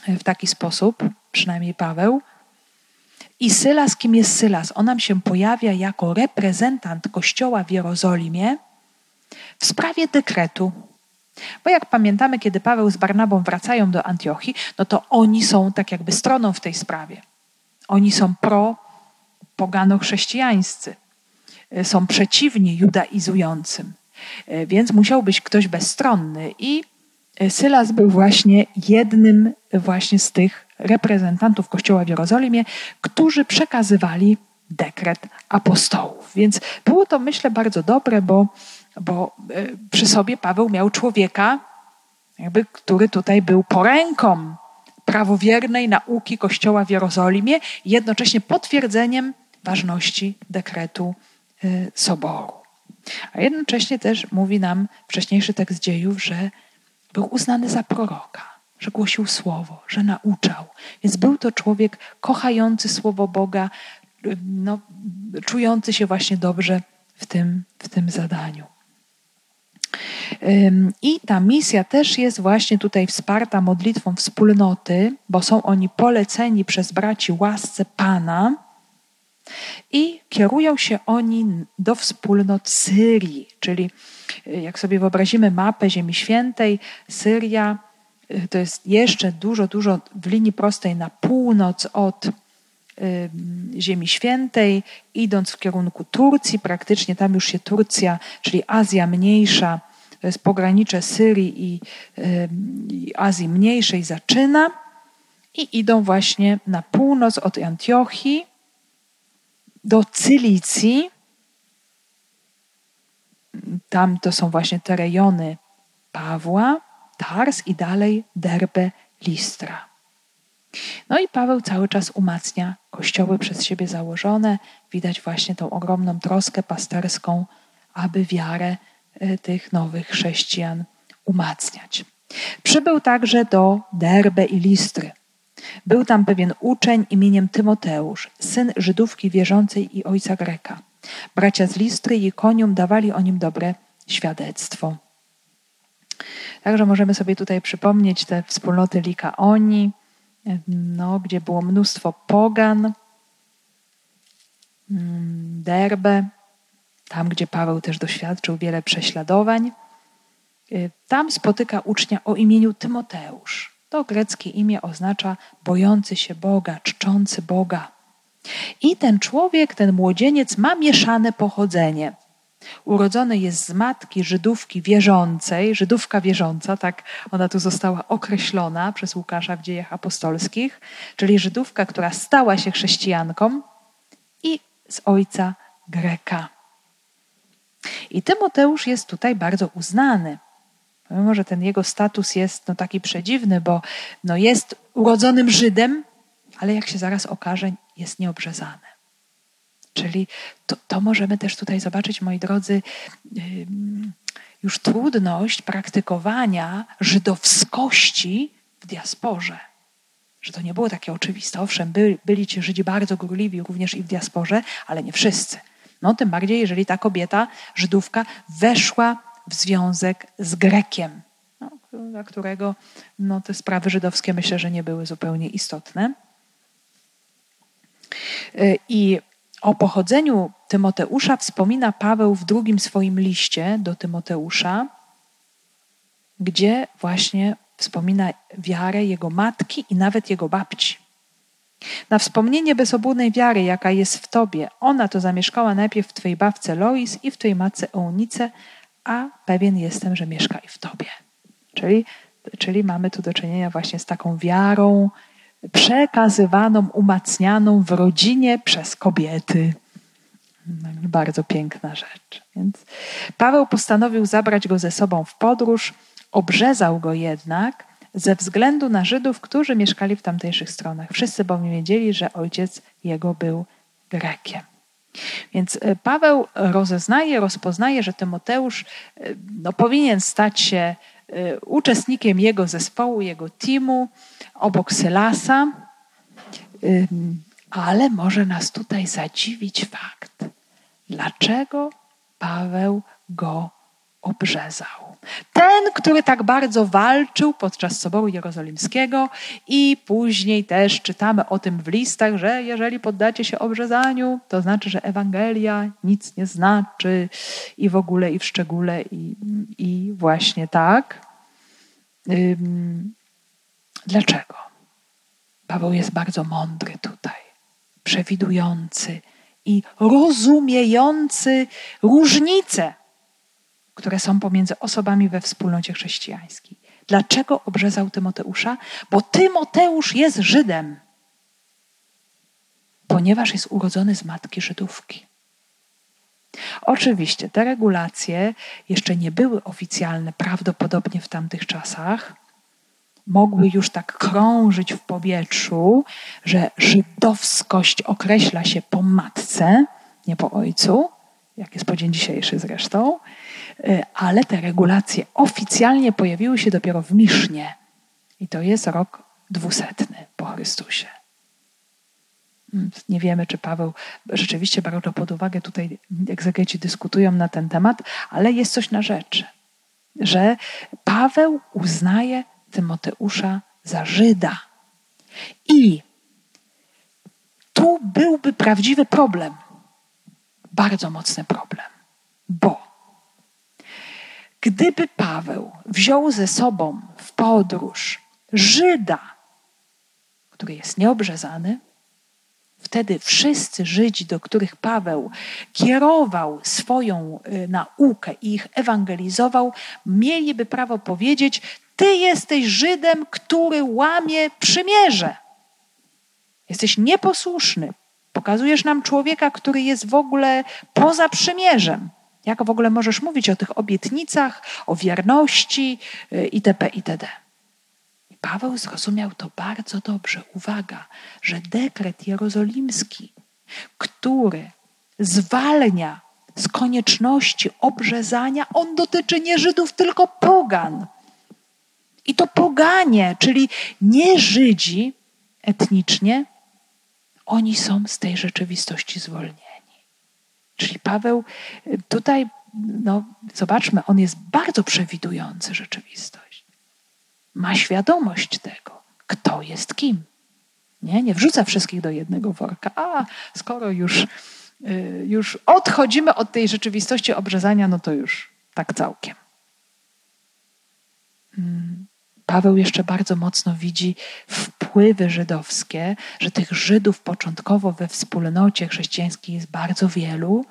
w taki sposób, przynajmniej Paweł. I Sylas, kim jest Sylas? On nam się pojawia jako reprezentant Kościoła w Jerozolimie w sprawie dekretu. Bo jak pamiętamy, kiedy Paweł z Barnabą wracają do Antiochii, no to oni są tak jakby stroną w tej sprawie. Oni są pro-pogano-chrześcijańscy. Są przeciwni judaizującym. Więc musiał być ktoś bezstronny. I Sylas był właśnie jednym właśnie z tych reprezentantów Kościoła w Jerozolimie, którzy przekazywali dekret apostołów. Więc było to, myślę, bardzo dobre, bo, bo e, przy sobie Paweł miał człowieka, jakby, który tutaj był poręką prawowiernej nauki Kościoła w Jerozolimie, jednocześnie potwierdzeniem ważności dekretu e, Soboru. A jednocześnie też mówi nam wcześniejszy tekst dziejów, że był uznany za proroka, że głosił słowo, że nauczał. Więc był to człowiek kochający słowo Boga, no, czujący się właśnie dobrze w tym, w tym zadaniu. I ta misja też jest właśnie tutaj wsparta modlitwą wspólnoty, bo są oni poleceni przez braci łasce Pana i kierują się oni do wspólnot Syrii, czyli jak sobie wyobrazimy mapę Ziemi Świętej, Syria y, to jest jeszcze dużo, dużo w linii prostej na północ od Ziemi Świętej, idąc w kierunku Turcji, praktycznie tam już się Turcja, czyli Azja Mniejsza, to jest pogranicze Syrii i, i Azji Mniejszej zaczyna i idą właśnie na północ od Antiochii do Cylicji. Tam to są właśnie te rejony Pawła, Tars i dalej Derbe, Listra. No i Paweł cały czas umacnia kościoły przez siebie założone. Widać właśnie tą ogromną troskę pasterską, aby wiarę e, tych nowych chrześcijan umacniać. Przybył także do Derbe i Listry. Był tam pewien uczeń imieniem Tymoteusz, syn Żydówki wierzącej i ojca Greka. Bracia z Listry i Konium dawali o nim dobre świadectwo. Także możemy sobie tutaj przypomnieć te wspólnoty Likaoni, no, gdzie było mnóstwo pogan, mm, Derbe, tam gdzie Paweł też doświadczył wiele prześladowań. Y, tam spotyka ucznia o imieniu Tymoteusz. To greckie imię oznacza bojący się Boga, czczący Boga. I ten człowiek, ten młodzieniec ma mieszane pochodzenie. Urodzony jest z matki Żydówki wierzącej, Żydówka wierząca, tak ona tu została określona przez Łukasza w dziejach apostolskich, czyli Żydówka, która stała się chrześcijanką i z ojca Greka. I Tymoteusz jest tutaj bardzo uznany. Mimo, że ten jego status jest no, taki przedziwny, bo no, jest urodzonym Żydem, ale jak się zaraz okaże, jest nieobrzezany. Czyli to, to możemy też tutaj zobaczyć, moi drodzy, już trudność praktykowania żydowskości w diasporze. Że to nie było takie oczywiste. Owszem, byli, byli ci Żydzi bardzo gorliwi również i w diasporze, ale nie wszyscy. No, tym bardziej, jeżeli ta kobieta, Żydówka, weszła w związek z Grekiem, no, dla którego no, te sprawy żydowskie myślę, że nie były zupełnie istotne. Y, I o pochodzeniu Tymoteusza wspomina Paweł w drugim swoim liście do Tymoteusza, gdzie właśnie wspomina wiarę jego matki i nawet jego babci. Na wspomnienie bezobłudnej wiary, jaka jest w tobie, ona to zamieszkała najpierw w twojej babce Lois i w twojej matce Eunice, a pewien jestem, że mieszka i w tobie. Czyli, czyli mamy tu do czynienia właśnie z taką wiarą, przekazywaną, umacnianą w rodzinie przez kobiety. Bardzo piękna rzecz. Więc Paweł postanowił zabrać go ze sobą w podróż, obrzezał go jednak ze względu na Żydów, którzy mieszkali w tamtejszych stronach. Wszyscy bowiem wiedzieli, że ojciec jego był Grekiem. Więc e, Paweł rozeznaje, rozpoznaje, że Tymoteusz e, no, powinien stać się e, uczestnikiem jego zespołu, jego teamu, obok Sylasa, ale może nas tutaj zadziwić fakt, dlaczego Paweł go obrzezał. Ten, który tak bardzo walczył podczas Soboru Jerozolimskiego i później też czytamy o tym w listach, że jeżeli poddacie się obrzezaniu, to znaczy, że Ewangelia nic nie znaczy i w ogóle i w szczególe i, i właśnie tak. Dlaczego? Paweł jest bardzo mądry tutaj, przewidujący i rozumiejący różnice, które są pomiędzy osobami we wspólnocie chrześcijańskiej. Dlaczego obrzezał Tymoteusza? Bo Tymoteusz jest Żydem, ponieważ jest urodzony z matki Żydówki. Oczywiście te regulacje jeszcze nie były oficjalne prawdopodobnie w tamtych czasach, mogły już tak krążyć w powietrzu, że żydowskość określa się po matce, nie po ojcu, jak jest po dzień dzisiejszy zresztą, ale te regulacje oficjalnie pojawiły się dopiero w Misznie. I to jest rok dwusetny po Chrystusie. Mm, nie wiemy, czy Paweł rzeczywiście brał to pod uwagę. Tutaj egzegeci dyskutują na ten temat, ale jest coś na rzeczy, że Paweł uznaje Tymoteusza za Żyda. I tu byłby prawdziwy problem, bardzo mocny problem, bo gdyby Paweł wziął ze sobą w podróż Żyda, który jest nieobrzezany, Wtedy wszyscy Żydzi, do których Paweł kierował swoją y, naukę i ich ewangelizował, mieliby prawo powiedzieć: Ty jesteś Żydem, który łamie przymierze. Jesteś nieposłuszny. Pokazujesz nam człowieka, który jest w ogóle poza przymierzem. Jak w ogóle możesz mówić o tych obietnicach, o wierności y, itp. itd. Paweł zrozumiał to bardzo dobrze. Uwaga, że dekret jerozolimski, który zwalnia z konieczności obrzezania, on dotyczy nie Żydów, tylko pogan. I to poganie, czyli nie Żydzi etnicznie, oni są z tej rzeczywistości zwolnieni. Czyli Paweł tutaj, no, zobaczmy, on jest bardzo przewidujący rzeczywistość ma świadomość tego, kto jest kim. Nie, nie wrzuca wszystkich do jednego worka. A skoro już, y, już odchodzimy od tej rzeczywistości obrzezania, no to już tak całkiem. Mm. Paweł jeszcze bardzo mocno widzi wpływy żydowskie, że tych Żydów początkowo we wspólnocie chrześcijańskiej jest bardzo wielu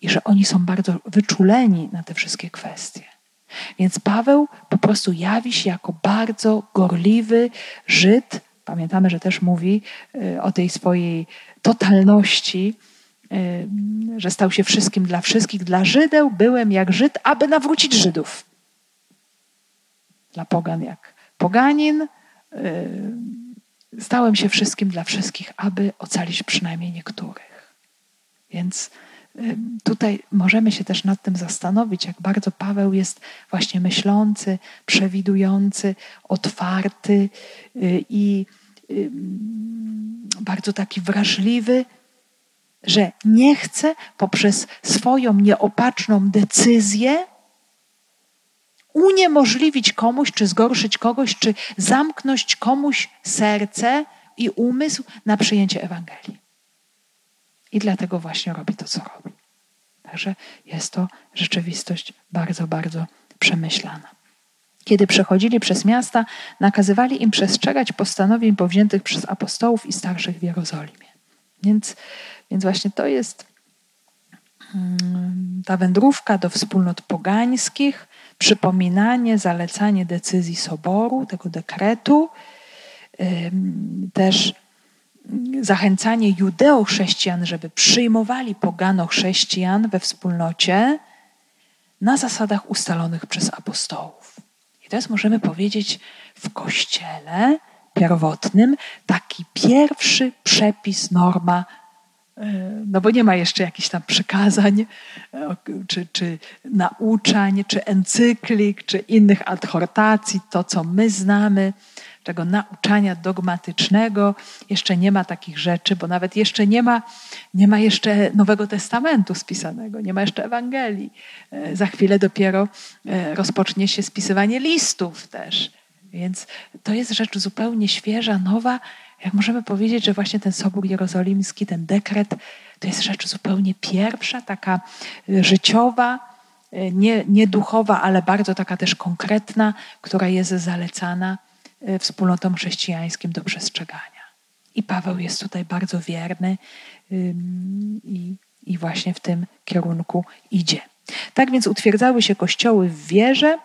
i że oni są bardzo wyczuleni na te wszystkie kwestie. Więc Paweł po prostu jawi się jako bardzo gorliwy Żyd. Pamiętamy, że też mówi y, o tej swojej totalności, y, że stał się wszystkim dla wszystkich. Dla Żydeł byłem jak Żyd, aby nawrócić Żydów. Dla pogan jak poganin. Y, stałem się wszystkim dla wszystkich, aby ocalić przynajmniej niektórych. Więc tutaj możemy się też nad tym zastanowić, jak bardzo Paweł jest właśnie myślący, przewidujący, otwarty y, i bardzo taki wrażliwy, że nie chce poprzez swoją nieopatrzną decyzję uniemożliwić komuś, czy zgorszyć kogoś, czy zamknąć komuś serce i umysł na przyjęcie Ewangelii. I dlatego właśnie robi to, co robi. Także jest to rzeczywistość bardzo, bardzo przemyślana. Kiedy przechodzili przez miasta, nakazywali im przestrzegać postanowień powziętych przez apostołów i starszych w Jerozolimie. Więc, więc właśnie to jest mm, ta wędrówka do wspólnot pogańskich, przypominanie, zalecanie decyzji soboru, tego dekretu, też zachęcanie judeo-chrześcijan, żeby przyjmowali pogano-chrześcijan we wspólnocie na zasadach ustalonych przez apostołów. I to jest, możemy powiedzieć, w kościele pierwotnym taki pierwszy przepis, norma, no bo nie ma jeszcze jakichś tam przykazań, e, czy, czy nauczań, czy encyklik, czy innych adhortacji, to co my znamy tego nauczania dogmatycznego. Jeszcze nie ma takich rzeczy, bo nawet jeszcze nie ma, nie ma jeszcze Nowego Testamentu spisanego, nie ma jeszcze Ewangelii. E, za chwilę dopiero e, rozpocznie się spisywanie listów też. Więc to jest rzecz zupełnie świeża, nowa. Jak możemy powiedzieć, że właśnie ten Sobór Jerozolimski, ten dekret, to jest rzecz zupełnie pierwsza, taka e, życiowa, nie, nie duchowa, ale bardzo taka też konkretna, która jest zalecana E, wspólnotom chrześcijańskim do przestrzegania. I Paweł jest tutaj bardzo wierny i, i właśnie w tym kierunku idzie. Tak więc utwierdzały się kościoły w wierze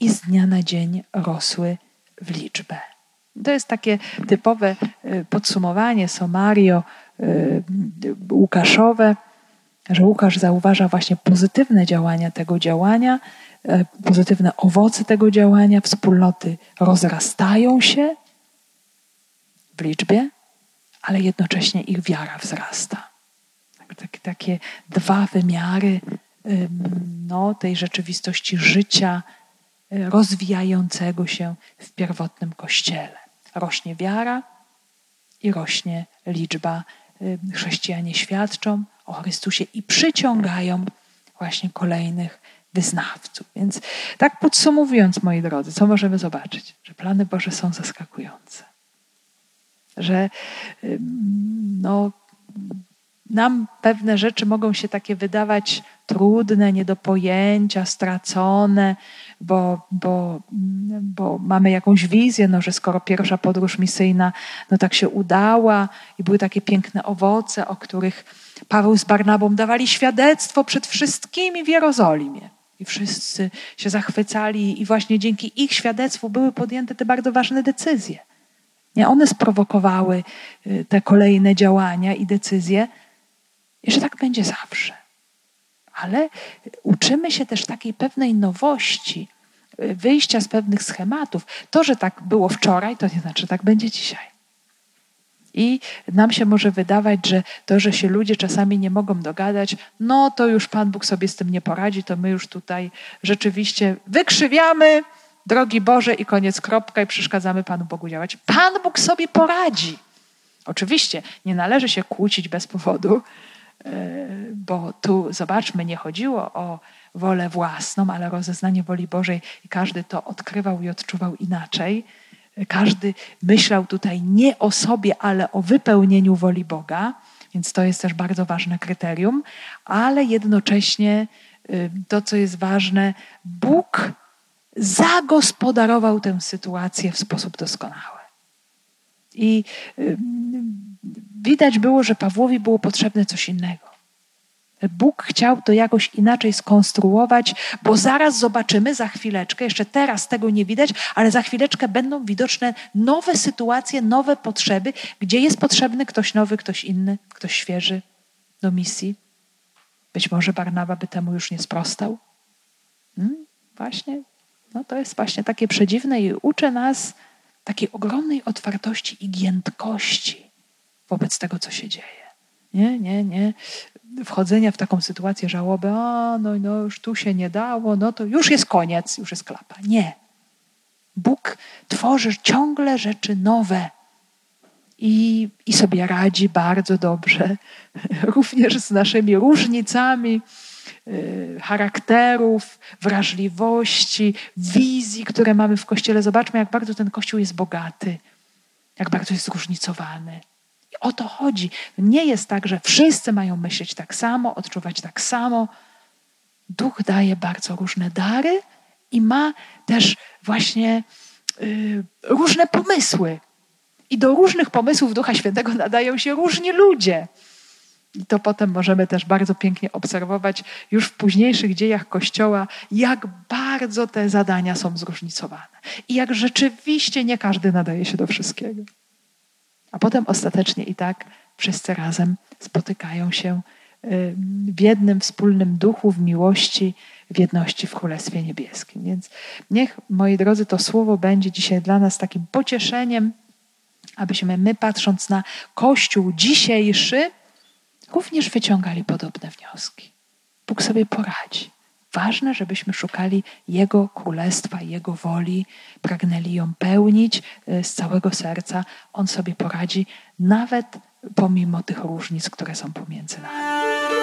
i z dnia na dzień rosły w liczbę. To jest takie typowe e, podsumowanie, somario e, Łukaszowe, że Łukasz zauważa właśnie pozytywne działania tego działania, E, pozytywne owoce tego działania, wspólnoty rozrastają się w liczbie, ale jednocześnie ich wiara wzrasta. Takie, takie dwa wymiary no, tej rzeczywistości życia rozwijającego się w pierwotnym kościele. Rośnie wiara i rośnie liczba. Chrześcijanie świadczą o Chrystusie i przyciągają właśnie kolejnych wyznawców. Więc tak podsumowując, moi drodzy, co możemy zobaczyć? Że plany Boże są zaskakujące. Że no, nam pewne rzeczy mogą się takie wydawać trudne, nie do pojęcia, stracone, bo, bo bo mamy jakąś wizję, no, że skoro pierwsza podróż misyjna no, tak się udała i były takie piękne owoce, o których Paweł z Barnabą dawali świadectwo przed wszystkimi w Jerozolimie. I wszyscy się zachwycali, i właśnie dzięki ich świadectwu były podjęte te bardzo ważne decyzje. Nie one sprowokowały y, te kolejne działania i decyzje, i że tak będzie zawsze. Ale uczymy się też takiej pewnej nowości, y, wyjścia z pewnych schematów. To, że tak było wczoraj, to nie znaczy, że tak będzie dzisiaj. I nam się może wydawać, że to, że się ludzie czasami nie mogą dogadać, no to już Pan Bóg sobie z tym nie poradzi, to my już tutaj rzeczywiście wykrzywiamy, drogi Boże, i koniec kropka, i przeszkadzamy Panu Bogu działać. Pan Bóg sobie poradzi. Oczywiście nie należy się kłócić bez powodu, bo tu zobaczmy, nie chodziło o wolę własną, ale rozeznanie woli Bożej i każdy to odkrywał i odczuwał inaczej. Każdy myślał tutaj nie o sobie, ale o wypełnieniu woli Boga, więc to jest też bardzo ważne kryterium, ale jednocześnie y, to, co jest ważne, Bóg zagospodarował tę sytuację w sposób doskonały. I y, widać było, że Pawłowi było potrzebne coś innego. Bóg chciał to jakoś inaczej skonstruować, bo zaraz zobaczymy, za chwileczkę, jeszcze teraz tego nie widać, ale za chwileczkę będą widoczne nowe sytuacje, nowe potrzeby, gdzie jest potrzebny ktoś nowy, ktoś inny, ktoś świeży do misji. Być może Barnaba by temu już nie sprostał. Hmm? Właśnie, no to jest właśnie takie przedziwne i uczy nas takiej ogromnej otwartości i giętkości wobec tego, co się dzieje. Nie, nie, nie wchodzenia w taką sytuację żałoby, a no, no już tu się nie dało, no to już jest koniec, już jest klapa. Nie. Bóg tworzy ciągle rzeczy nowe i, i sobie radzi bardzo dobrze, również z naszymi różnicami y, charakterów, wrażliwości, wizji, które mamy w Kościele. Zobaczmy, jak bardzo ten Kościół jest bogaty, jak bardzo jest zróżnicowany o to chodzi. Nie jest tak, że wszyscy mają myśleć tak samo, odczuwać tak samo. Duch daje bardzo różne dary i ma też właśnie y, różne pomysły. I do różnych pomysłów Ducha Świętego nadają się różni ludzie. I to potem możemy też bardzo pięknie obserwować już w późniejszych dziejach Kościoła, jak bardzo te zadania są zróżnicowane i jak rzeczywiście nie każdy nadaje się do wszystkiego. A potem ostatecznie i tak wszyscy razem spotykają się w jednym wspólnym duchu, w miłości, w jedności w Królestwie Niebieskim. Więc niech, moi drodzy, to słowo będzie dzisiaj dla nas takim pocieszeniem, abyśmy my, patrząc na Kościół dzisiejszy, również wyciągali podobne wnioski. Bóg sobie poradzi. Ważne, żebyśmy szukali Jego królestwa, Jego woli, pragnęli ją pełnić y, z całego serca. On sobie poradzi, nawet pomimo tych różnic, które są pomiędzy nami.